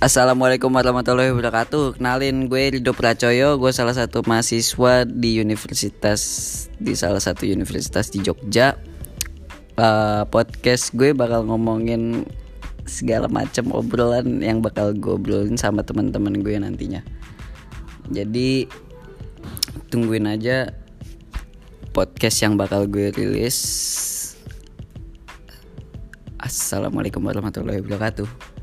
Assalamualaikum warahmatullahi wabarakatuh. Kenalin gue Rido Pracoyo, gue salah satu mahasiswa di universitas di salah satu universitas di Jogja. Uh, podcast gue bakal ngomongin segala macam obrolan yang bakal gue obrolin sama teman-teman gue nantinya. Jadi tungguin aja podcast yang bakal gue rilis. Assalamualaikum warahmatullahi wabarakatuh.